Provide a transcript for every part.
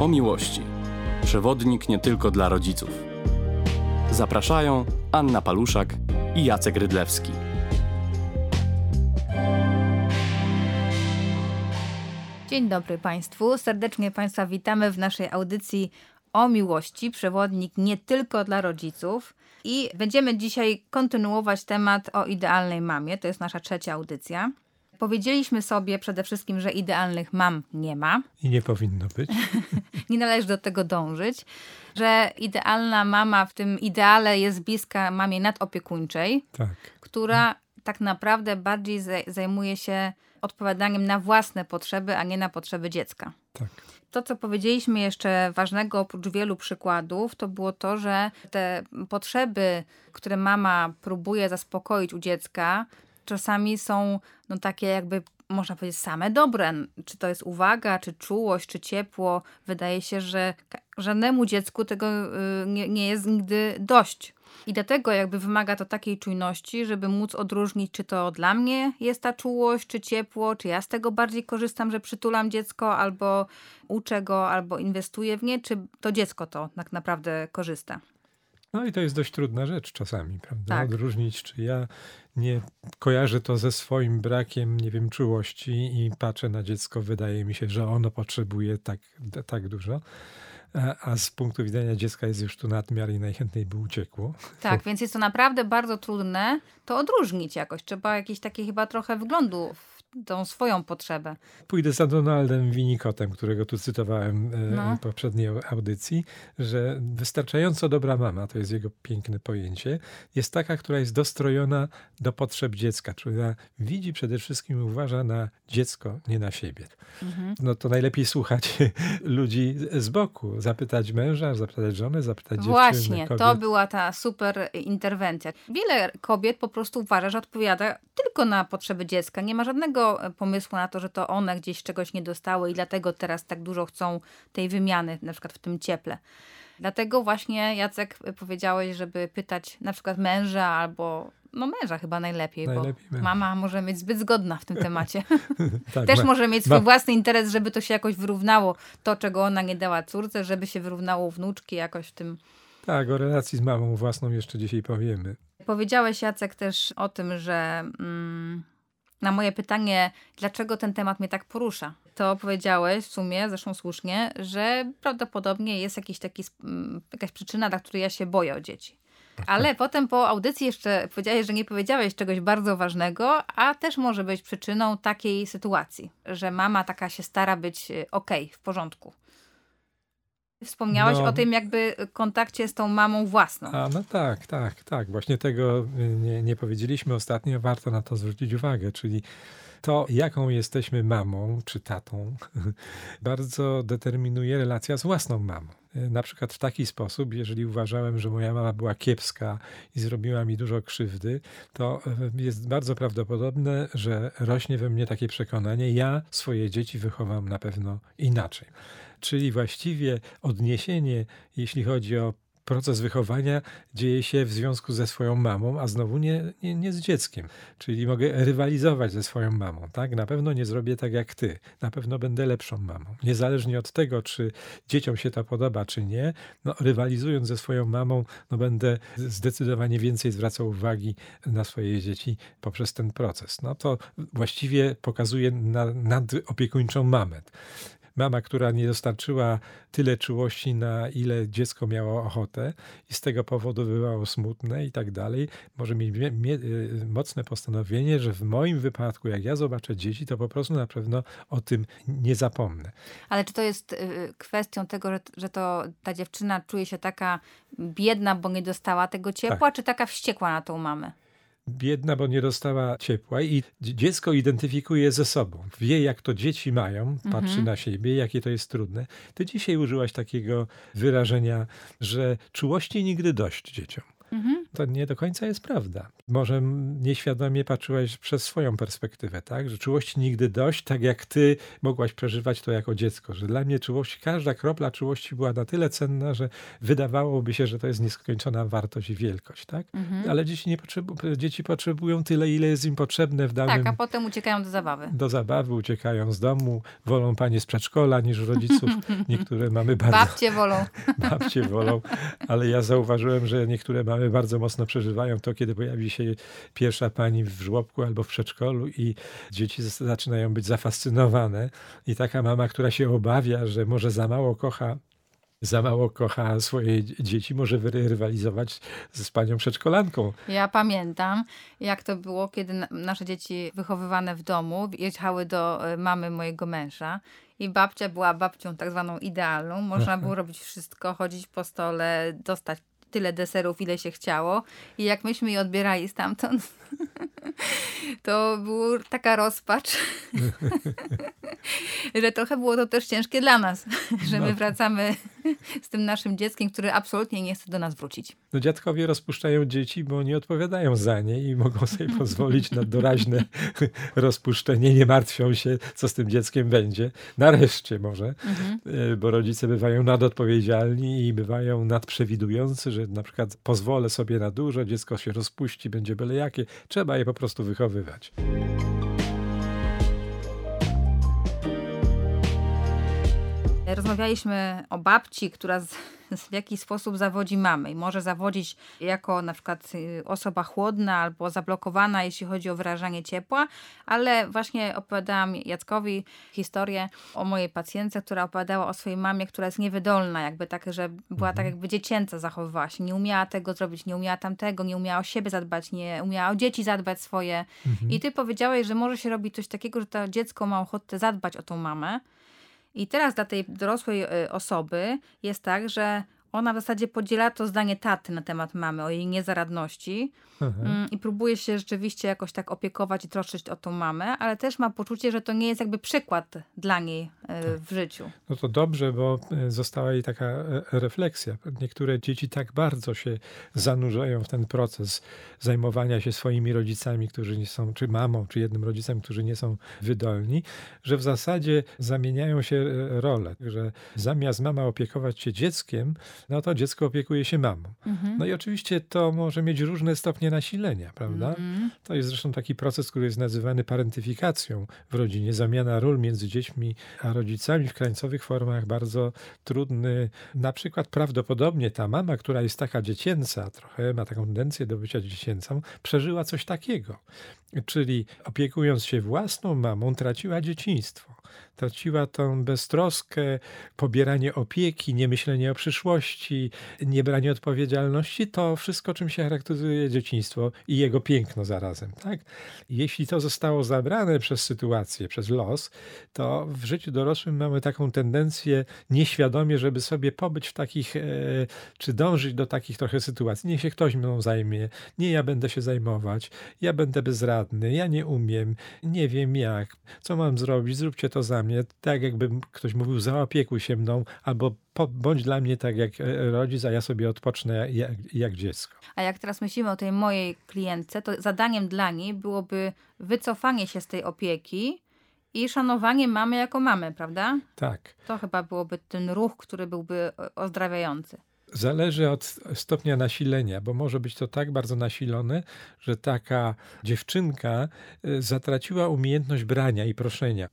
o miłości. Przewodnik nie tylko dla rodziców. Zapraszają Anna Paluszak i Jacek Rydlewski. Dzień dobry Państwu. Serdecznie Państwa witamy w naszej audycji o miłości. Przewodnik nie tylko dla rodziców. I będziemy dzisiaj kontynuować temat o idealnej mamie. To jest nasza trzecia audycja. Powiedzieliśmy sobie przede wszystkim, że idealnych mam nie ma. I nie powinno być. nie należy do tego dążyć. Że idealna mama w tym ideale jest bliska mamie nadopiekuńczej, tak. która tak naprawdę bardziej zajmuje się odpowiadaniem na własne potrzeby, a nie na potrzeby dziecka. Tak. To, co powiedzieliśmy jeszcze ważnego, oprócz wielu przykładów, to było to, że te potrzeby, które mama próbuje zaspokoić u dziecka, czasami są no, takie jakby można powiedzieć same dobre. Czy to jest uwaga, czy czułość, czy ciepło. Wydaje się, że żadnemu dziecku tego y, nie, nie jest nigdy dość. I dlatego jakby wymaga to takiej czujności, żeby móc odróżnić, czy to dla mnie jest ta czułość, czy ciepło, czy ja z tego bardziej korzystam, że przytulam dziecko, albo uczę go, albo inwestuję w nie, czy to dziecko to tak naprawdę korzysta. No i to jest dość trudna rzecz czasami, prawda? Tak. Odróżnić, czy ja nie kojarzę to ze swoim brakiem, nie wiem, czułości i patrzę na dziecko, wydaje mi się, że ono potrzebuje tak, tak dużo. A, a z punktu widzenia dziecka jest już tu nadmiar i najchętniej by uciekło. Tak, więc jest to naprawdę bardzo trudne to odróżnić jakoś. Trzeba jakiś taki chyba trochę wglądu tą swoją potrzebę. Pójdę za Donaldem Winnicottem, którego tu cytowałem e, no. w poprzedniej audycji, że wystarczająco dobra mama, to jest jego piękne pojęcie, jest taka, która jest dostrojona do potrzeb dziecka, czyli widzi przede wszystkim, uważa na dziecko, nie na siebie. Mhm. No to najlepiej słuchać ludzi z boku, zapytać męża, zapytać żonę, zapytać Właśnie, dziewczyny, Właśnie, to była ta super interwencja. Wiele kobiet po prostu uważa, że odpowiada tylko na potrzeby dziecka, nie ma żadnego żadnego pomysłu na to, że to one gdzieś czegoś nie dostały i dlatego teraz tak dużo chcą tej wymiany, na przykład w tym cieple. Dlatego właśnie Jacek powiedziałeś, żeby pytać na przykład męża albo no męża chyba najlepiej, najlepiej bo męża. mama może być zbyt zgodna w tym temacie. tak, Też ma, może mieć swój ma. własny interes, żeby to się jakoś wyrównało, to czego ona nie dała córce, żeby się wyrównało wnuczki jakoś w tym. Tak, o relacji z mamą własną jeszcze dzisiaj powiemy. Powiedziałeś Jacek też o tym, że mm, na moje pytanie, dlaczego ten temat mnie tak porusza, to powiedziałeś w sumie, zresztą słusznie, że prawdopodobnie jest jakiś taki, jakaś przyczyna, dla której ja się boję o dzieci. Ale potem po audycji jeszcze powiedziałeś, że nie powiedziałeś czegoś bardzo ważnego, a też może być przyczyną takiej sytuacji, że mama taka się stara być okej, okay, w porządku. Wspomniałeś no, o tym jakby kontakcie z tą mamą własną. A, no tak, tak, tak. Właśnie tego y, nie, nie powiedzieliśmy ostatnio, warto na to zwrócić uwagę, czyli to, jaką jesteśmy mamą czy tatą, bardzo determinuje relacja z własną mamą. Y, na przykład w taki sposób, jeżeli uważałem, że moja mama była kiepska i zrobiła mi dużo krzywdy, to y, jest bardzo prawdopodobne, że rośnie we mnie takie przekonanie, ja swoje dzieci wychowam na pewno inaczej. Czyli właściwie odniesienie, jeśli chodzi o proces wychowania dzieje się w związku ze swoją mamą, a znowu nie, nie, nie, z dzieckiem. Czyli mogę rywalizować ze swoją mamą, tak? Na pewno nie zrobię tak jak ty. Na pewno będę lepszą mamą. Niezależnie od tego, czy dzieciom się to podoba, czy nie, no, rywalizując ze swoją mamą, no, będę zdecydowanie więcej zwracał uwagi na swoje dzieci poprzez ten proces. No to właściwie pokazuje na, nadopiekuńczą mamę mama, która nie dostarczyła tyle czułości, na ile dziecko miało ochotę i z tego powodu bywało smutne i tak dalej, może mieć y, mocne postanowienie, że w moim wypadku, jak ja zobaczę dzieci, to po prostu na pewno o tym nie zapomnę. Ale czy to jest y, kwestią tego, że, że to ta dziewczyna czuje się taka biedna, bo nie dostała tego ciepła, tak. czy taka wściekła na tą mamę? Biedna, bo nie dostała ciepła i dziecko identyfikuje ze sobą. Wie, jak to dzieci mają, patrzy mhm. na siebie, jakie to jest trudne. Ty dzisiaj użyłaś takiego wyrażenia, że czułości nigdy dość dzieciom. Mhm. To nie do końca jest prawda. Może nieświadomie patrzyłaś przez swoją perspektywę, tak? Że czułości nigdy dość, tak jak ty mogłaś przeżywać to jako dziecko. Że dla mnie czułość, każda kropla czułości była na tyle cenna, że wydawałoby się, że to jest nieskończona wartość i wielkość, tak? Mhm. Ale dzieci, nie potrzebu- dzieci potrzebują tyle, ile jest im potrzebne w danym... Tak, a potem uciekają do zabawy. Do zabawy, uciekają z domu, wolą panie z przedszkola niż rodziców. Niektóre mamy bardzo... Babcie wolą. babcie wolą, ale ja zauważyłem, że niektóre mamy bardzo mocno przeżywają to, kiedy pojawi się pierwsza pani w żłobku albo w przedszkolu i dzieci zaczynają być zafascynowane i taka mama, która się obawia, że może za mało kocha za mało kocha swoje dzieci, może rywalizować z panią przedszkolanką. Ja pamiętam, jak to było, kiedy na- nasze dzieci wychowywane w domu jechały do e, mamy mojego męża i babcia była babcią tak zwaną idealną. Można było robić wszystko, chodzić po stole, dostać tyle deserów, ile się chciało. I jak myśmy je odbierali stamtąd, to była taka rozpacz, że trochę było to też ciężkie dla nas, że my No. wracamy z tym naszym dzieckiem, które absolutnie nie chce do nas wrócić. No dziadkowie rozpuszczają dzieci, bo nie odpowiadają za nie i mogą sobie pozwolić na doraźne rozpuszczenie. Nie martwią się, co z tym dzieckiem będzie. Nareszcie może, e, bo rodzice bywają nadodpowiedzialni i bywają nadprzewidujący, że na przykład pozwolę sobie na dużo, dziecko się rozpuści, będzie byle jakie. Trzeba je po prostu wychowywać. Rozmawialiśmy o babci, która z, w jakiś sposób zawodzi mamy i może zawodzić jako na przykład y, osoba chłodna albo zablokowana, jeśli chodzi o wyrażanie ciepła, ale właśnie opowiadałam Jackowi historię o mojej pacjentce, która opowiadała o swojej mamie, która jest niewydolna, jakby tak, że była tak jakby dziecięca zachowywała się, nie umiała tego zrobić, nie umiała tamtego, nie umiała o siebie zadbać, nie umiała o dzieci zadbać swoje. I ty powiedziałeś, że może się robić coś takiego, że to dziecko ma ochotę zadbać o tą mamę, i teraz dla tej dorosłej y, osoby jest tak, że ona w zasadzie podziela to zdanie taty na temat mamy, o jej niezaradności Aha. mm, i próbuje się rzeczywiście jakoś tak opiekować i troszczyć o tą mamę, ale też ma poczucie, że to nie jest jakby przykład dla niej y, w życiu. No to dobrze, bo e, została jej taka e, refleksja. Niektóre dzieci tak bardzo się zanurzają w ten proces zajmowania się swoimi rodzicami, którzy nie są, czy mamą, czy jednym rodzicem, którzy nie są wydolni, że w zasadzie zamieniają się e, role, że zamiast mama opiekować się dzieckiem, no to dziecko opiekuje się mamą. No i oczywiście to może mieć różne stopnie nasilenia, prawda? Mhm. To jest zresztą taki proces, który jest nazywany parentyfikacją w rodzinie, zamiana ról między dziećmi a rodzicami w krańcowych formach bardzo trudny. Na przykład prawdopodobnie ta mama, która jest taka dziecięca, trochę ma taką tendencję do bycia dziecięcą, przeżyła coś takiego. Czyli opiekując się własną mamą, traciła dzieciństwo. Traciła tą beztroskę, pobieranie opieki, niemyślenie o przyszłości, niebranie odpowiedzialności. To wszystko, czym się charakteryzuje dzieciństwo i jego piękno zarazem. Tak? Jeśli to zostało zabrane przez sytuację, przez los, to w życiu dorosłym mamy taką tendencję nieświadomie, żeby sobie pobyć w takich, e, czy dążyć do takich trochę sytuacji. Niech się ktoś mną zajmie, nie ja będę się zajmować, ja będę bezradny, ja nie umiem, nie wiem jak, co mam zrobić, zróbcie to za mnie. Tak jakby ktoś mówił, zaopiekuj się mną, albo po, bądź dla mnie tak jak e, rodzic, a ja sobie odpocznę jak, jak dziecko. A jak teraz myślimy o tej mojej klientce, to zadaniem dla niej byłoby wycofanie się z tej opieki i szanowanie mamy jako mamy, prawda? Tak. To chyba byłoby ten ruch, który byłby o- ozdrawiający. Zależy od stopnia nasilenia, bo może być to tak bardzo nasilone, że taka dziewczynka zatraciła umiejętność brania i proszenia.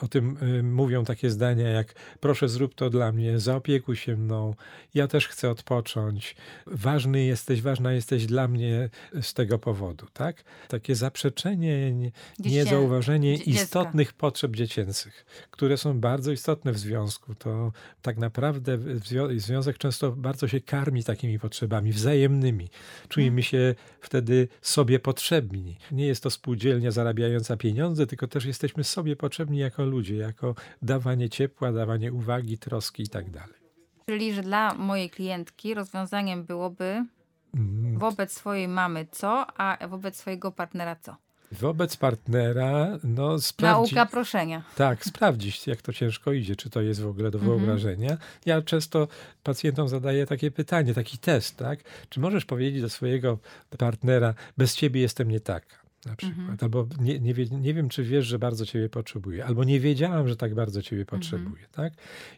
O tym y, mówią takie zdania jak proszę zrób to dla mnie, zaopiekuj się mną, ja też chcę odpocząć, ważny jesteś, ważna jesteś dla mnie z tego powodu, tak? Takie zaprzeczenie, niezauważenie istotnych potrzeb dziecięcych, które są bardzo istotne w związku. To tak naprawdę związek często bardzo się karmi takimi potrzebami wzajemnymi. Czujemy się wtedy sobie potrzebni. Nie jest to spółdzielnia zarabiająca pieniądze, tylko też jesteśmy sobie potrzebni jako ludzie, jako dawanie ciepła, dawanie uwagi, troski i tak dalej. Czyli, że dla mojej klientki rozwiązaniem byłoby Mm, wobec swojej mamy co, a wobec swojego partnera co. Wobec partnera, no sprawdzić... Nauka proszenia. Tak, sprawdzić, jak to ciężko idzie, czy to jest w ogóle do Mhm. wyobrażenia. Ja często pacjentom zadaję takie pytanie, taki test, tak? Czy możesz powiedzieć do swojego partnera, bez ciebie jestem nie taka? Na przykład. Mhm. Albo nie, nie, nie wiem, czy wiesz, że bardzo ciebie potrzebuję. Albo nie wiedziałam, że tak bardzo ciebie Mhm. potrzebuję. Tak?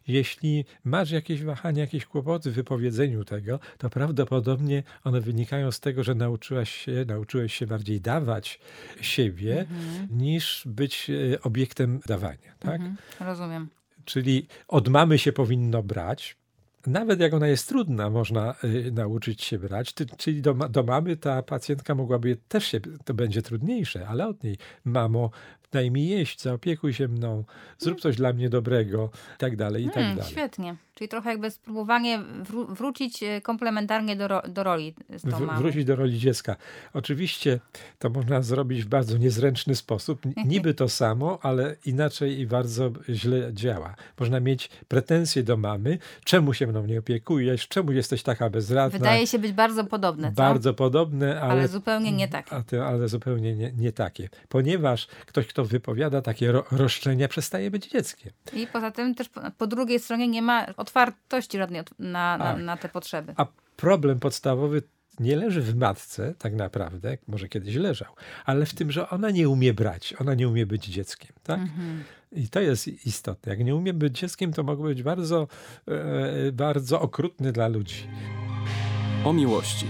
Jeśli masz jakieś wahania, jakieś kłopoty w wypowiedzeniu tego, to prawdopodobnie one wynikają z tego, że nauczyłaś się, nauczyłeś się bardziej dawać siebie, niż być e, obiektem dawania. Tak? Mhm. Rozumiem. Czyli od mamy się powinno brać. Nawet jak ona jest trudna, można y, nauczyć się brać. Ty, czyli do, do mamy ta pacjentka mogłaby też się, to będzie trudniejsze, ale od niej, mamo, daj mi jeść, zaopiekuj się mną, zrób coś dla mnie dobrego, i tak dalej, i tak Hmm, dalej. świetnie. Czyli trochę jakby spróbowanie wró- wrócić e, komplementarnie do, ro- do roli z tą mamą. wrócić do roli dziecka. Oczywiście to można zrobić w bardzo niezręczny sposób. Niby to samo, ale inaczej i bardzo źle działa. Można mieć pretensje do mamy, czemu się mną nie opiekujesz, czemu jesteś taka bezradna. Wydaje się być bardzo podobne, co? bardzo podobne, ale, ale zupełnie nie tak. a te, ale zupełnie nie, nie takie. Ponieważ ktoś, kto wypowiada takie ro, roszczenia, przestaje być dzieckiem. I poza tym też po, po drugiej stronie nie ma otwartości żadnej na, na, Tak. na te potrzeby. A problem podstawowy nie leży w matce, tak naprawdę, może kiedyś leżał, ale w tym, że ona nie umie brać, ona nie umie być dzieckiem. Tak? Mhm. I to jest istotne. Jak nie umie być dzieckiem, to mogło być bardzo, e, bardzo okrutny dla ludzi. O miłości.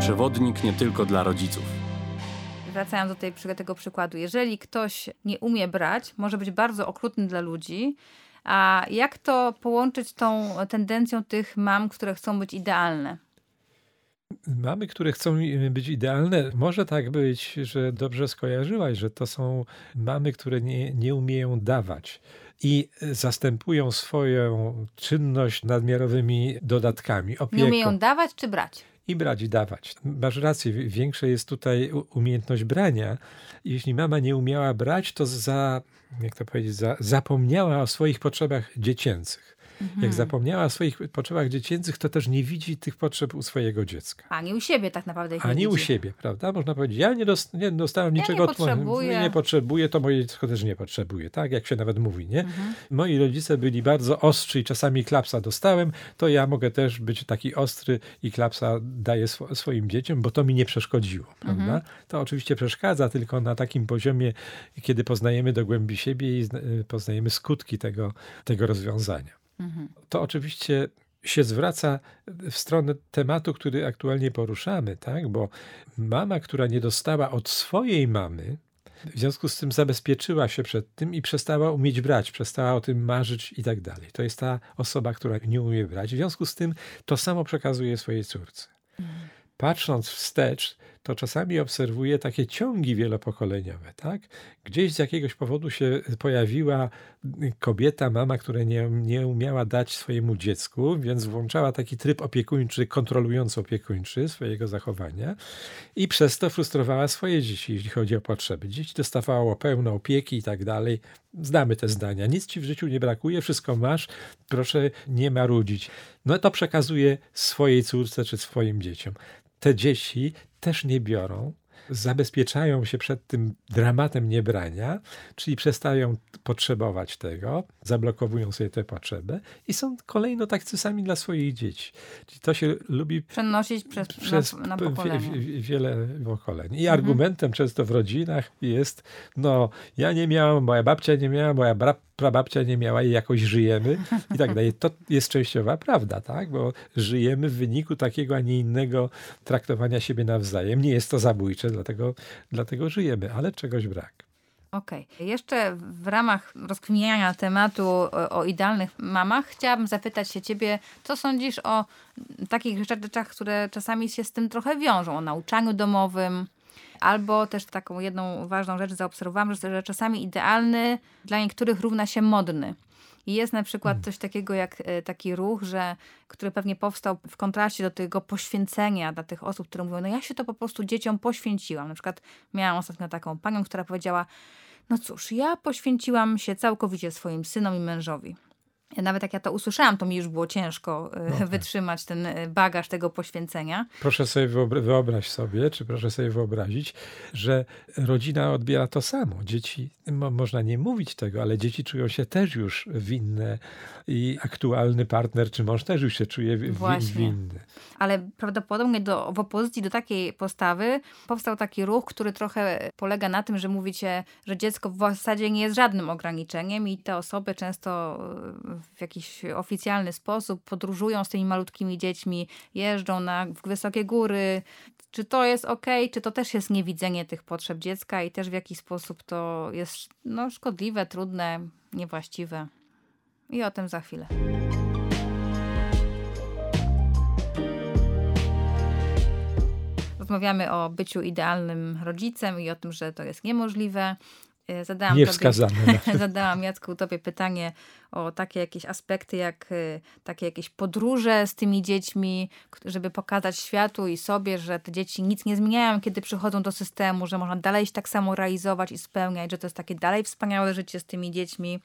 Przewodnik nie tylko dla rodziców. Wracając do tej, tego przykładu. Jeżeli ktoś nie umie brać, może być bardzo okrutny dla ludzi, a jak to połączyć z tą tendencją tych mam, które chcą być idealne? Mamy, które chcą być idealne, może tak być, że dobrze skojarzyłaś, że to są mamy, które nie, nie umieją dawać i zastępują swoją czynność nadmiarowymi dodatkami, opieką. Nie umieją dawać czy brać? I brać i dawać. Masz rację, wi- większa jest tutaj umiejętność brania. Jeśli mama nie umiała brać, to za, jak to powiedzieć, za, zapomniała o swoich potrzebach dziecięcych. Mhm. Jak zapomniała o swoich potrzebach dziecięcych, to też nie widzi tych potrzeb u swojego dziecka. Ani u siebie tak naprawdę Ani u siebie, prawda? Można powiedzieć, ja nie, dost, nie dostałem Ja niczego nie potrzebuję. nie potrzebuję, to moje dziecko też nie potrzebuje, tak? Jak się nawet mówi, nie? Mhm. Moi rodzice byli bardzo ostrzy i czasami klapsa dostałem, to ja mogę też być taki ostry i klapsa daję swo- swoim dzieciom, bo to mi nie przeszkodziło, prawda? Mhm. To oczywiście przeszkadza, tylko na takim poziomie, kiedy poznajemy do głębi siebie i zna- poznajemy skutki tego, tego rozwiązania Mhm. to oczywiście się zwraca w stronę tematu, który aktualnie poruszamy, tak? Bo mama, która nie dostała od swojej mamy, w związku z tym zabezpieczyła się przed tym i przestała umieć brać, przestała o tym marzyć i tak dalej. To jest ta osoba, która nie umie brać. W związku z tym to samo przekazuje swojej córce. Patrząc wstecz, to czasami obserwuję takie ciągi wielopokoleniowe, tak? Gdzieś z jakiegoś powodu się pojawiła kobieta, mama, która nie, nie umiała dać swojemu dziecku, więc włączała taki tryb opiekuńczy, kontrolujący opiekuńczy swojego zachowania i przez to frustrowała swoje dzieci, jeśli chodzi o potrzeby. Dzieci dostawało pełno opieki i tak dalej. Znamy te zdania. Nic ci w życiu nie brakuje, wszystko masz, proszę nie marudzić. No to przekazuje swojej córce czy swoim dzieciom. Te dzieci też nie biorą, zabezpieczają się przed tym dramatem niebrania, czyli przestają potrzebować tego, zablokowują sobie tę potrzebę i są kolejno tacy sami dla swoich dzieci. Czyli to się lubi Przenosić przez, przez na, na pokolenie. wie- wie- wiele pokoleń. I argumentem często w rodzinach jest, no ja nie miałam, moja babcia nie miała, moja bra- prababcia nie miała i jakoś żyjemy i tak dalej. To jest częściowa prawda, tak? Bo żyjemy w wyniku takiego, a nie innego traktowania siebie nawzajem. Nie jest to zabójcze, dlatego, dlatego żyjemy, ale czegoś brak. Okej. Jeszcze w ramach rozkminiania tematu o, o idealnych mamach chciałabym zapytać się ciebie, co sądzisz o takich rzeczach, które czasami się z tym trochę wiążą, o nauczaniu domowym, albo też taką jedną ważną rzecz zaobserwowałam, że, czasami idealny dla niektórych równa się modny. I jest na przykład coś takiego jak e, taki ruch, że, który pewnie powstał w kontraście do tego poświęcenia dla tych osób, które mówią, no ja się to po prostu dzieciom poświęciłam. Na przykład miałam ostatnio taką panią, która powiedziała, no cóż, ja poświęciłam się całkowicie swoim synom i mężowi. Nawet jak ja to usłyszałam, to mi już było ciężko e, no tak. wytrzymać ten e, bagaż tego poświęcenia. Proszę sobie wyobraź sobie, czy proszę sobie wyobrazić, że rodzina odbiera to samo. Dzieci, mo można nie mówić tego, ale dzieci czują się też już winne i aktualny partner czy mąż też już się czuje wi winny. Ale prawdopodobnie do, w opozycji do takiej postawy powstał taki ruch, który trochę polega na tym, że mówicie, że dziecko w zasadzie nie jest żadnym ograniczeniem i te osoby często w jakiś oficjalny sposób podróżują z tymi malutkimi dziećmi, jeżdżą na wysokie góry. Czy to jest ok, czy to też jest niewidzenie tych potrzeb dziecka i też w jakiś sposób to jest no, szkodliwe, trudne, niewłaściwe. I o tym za chwilę. Rozmawiamy o byciu idealnym rodzicem i o tym, że to jest niemożliwe. E, zadałam Niewskazane. Tobie, zadałam Jacku tobie pytanie o takie jakieś aspekty, jak e, takie jakieś podróże z tymi dziećmi, żeby pokazać światu i sobie, że te dzieci nic nie zmieniają, kiedy przychodzą do systemu, że można dalej się tak samo realizować i spełniać, że to jest takie dalej wspaniałe życie z tymi dziećmi.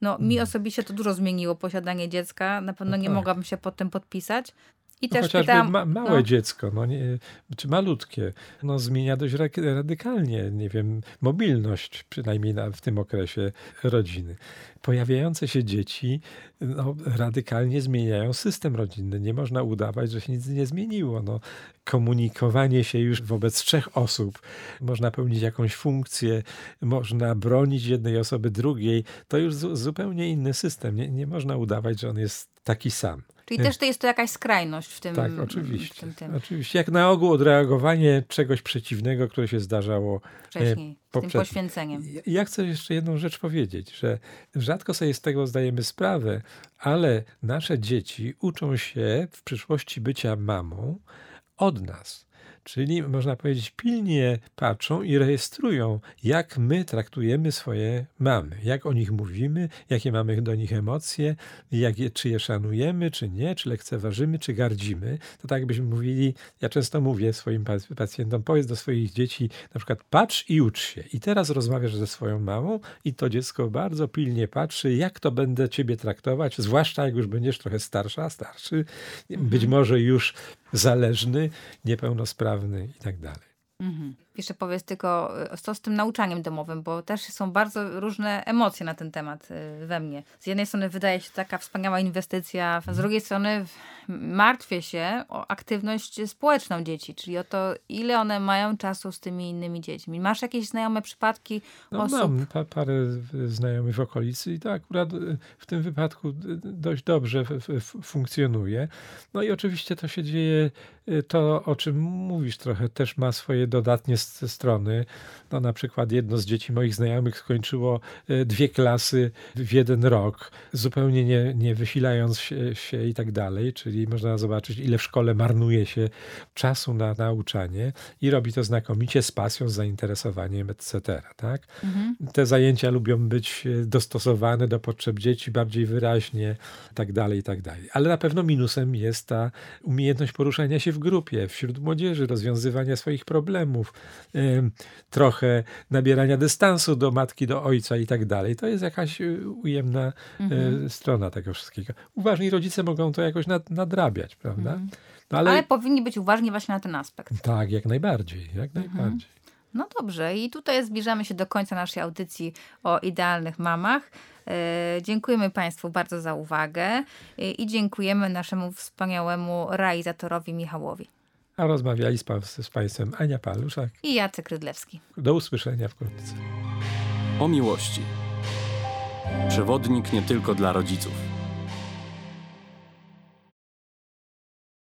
No, mi hmm. osobiście to dużo zmieniło posiadanie dziecka. Na pewno no nie tak. mogłabym się pod tym podpisać. I no też chociażby pytałam, ma, małe no. dziecko, no nie, czy malutkie, no zmienia dość radykalnie, nie wiem, mobilność, przynajmniej na, w tym okresie rodziny. Pojawiające się dzieci no, radykalnie zmieniają system rodzinny. Nie można udawać, że się nic nie zmieniło. No, komunikowanie się już wobec trzech osób, można pełnić jakąś funkcję, można bronić jednej osoby drugiej, to już zupełnie inny system. Nie, nie można udawać, że on jest taki sam. Czyli też to jest to jakaś skrajność w tym. Tak, oczywiście. Tym, tym. Oczywiście. Jak na ogół odreagowanie czegoś przeciwnego, które się zdarzało e, wcześniej, z tym poświęceniem. Ja chcę jeszcze jedną rzecz powiedzieć, że rzadko sobie z tego zdajemy sprawę, ale nasze dzieci uczą się w przyszłości bycia mamą od nas. Czyli można powiedzieć, pilnie patrzą i rejestrują, jak my traktujemy swoje mamy, jak o nich mówimy, jakie mamy do nich emocje, jak je, czy je szanujemy, czy nie, czy lekceważymy, czy gardzimy. To tak byśmy mówili, ja często mówię swoim pacjentom, powiedz do swoich dzieci na przykład patrz i ucz się. I teraz rozmawiasz ze swoją mamą i to dziecko bardzo pilnie patrzy, jak to będę ciebie traktować, zwłaszcza jak już będziesz trochę starsza, starszy, mhm. być może już zależny, niepełnosprawny i tak dalej. Mhm. Jeszcze powiedz tylko, e, co z tym nauczaniem domowym, bo też są bardzo różne emocje na ten temat e, we mnie. Z jednej strony wydaje się taka wspaniała inwestycja, z drugiej strony martwię się o aktywność społeczną dzieci, czyli o to, ile one mają czasu z tymi innymi dziećmi. Masz jakieś znajome przypadki no, osób? Mam pa parę znajomych w okolicy i to akurat e, w tym wypadku dość dobrze funkcjonuje. No i oczywiście to się dzieje, to o czym mówisz trochę, też ma swoje dodatnie strony. No, na przykład jedno z dzieci moich znajomych skończyło e, dwie klasy w jeden rok, zupełnie nie, nie wysilając się, się i tak dalej, czyli można zobaczyć, ile w szkole marnuje się czasu na nauczanie i robi to znakomicie z pasją, z zainteresowaniem, etc. Tak? Mhm. Te zajęcia lubią być e, dostosowane do potrzeb dzieci bardziej wyraźnie, tak dalej, i tak dalej. Ale na pewno minusem jest ta umiejętność poruszania się w grupie, wśród młodzieży, rozwiązywania swoich problemów, trochę nabierania dystansu do matki, do ojca i tak dalej. To jest jakaś y, ujemna mhm. strona tego wszystkiego. Uważni rodzice mogą to jakoś nadrabiać, prawda? Mhm. No ale... ale... powinni być uważni właśnie na ten aspekt. Tak, jak najbardziej, jak mhm. najbardziej. No dobrze, i tutaj zbliżamy się do końca naszej audycji o idealnych mamach. E, dziękujemy Państwu bardzo za uwagę e, i dziękujemy naszemu wspaniałemu realizatorowi Michałowi. A rozmawiali z, z Państwem Ania Paluszak i Jacek Rydlewski. Do usłyszenia wkrótce. O miłości. Przewodnik nie tylko dla rodziców.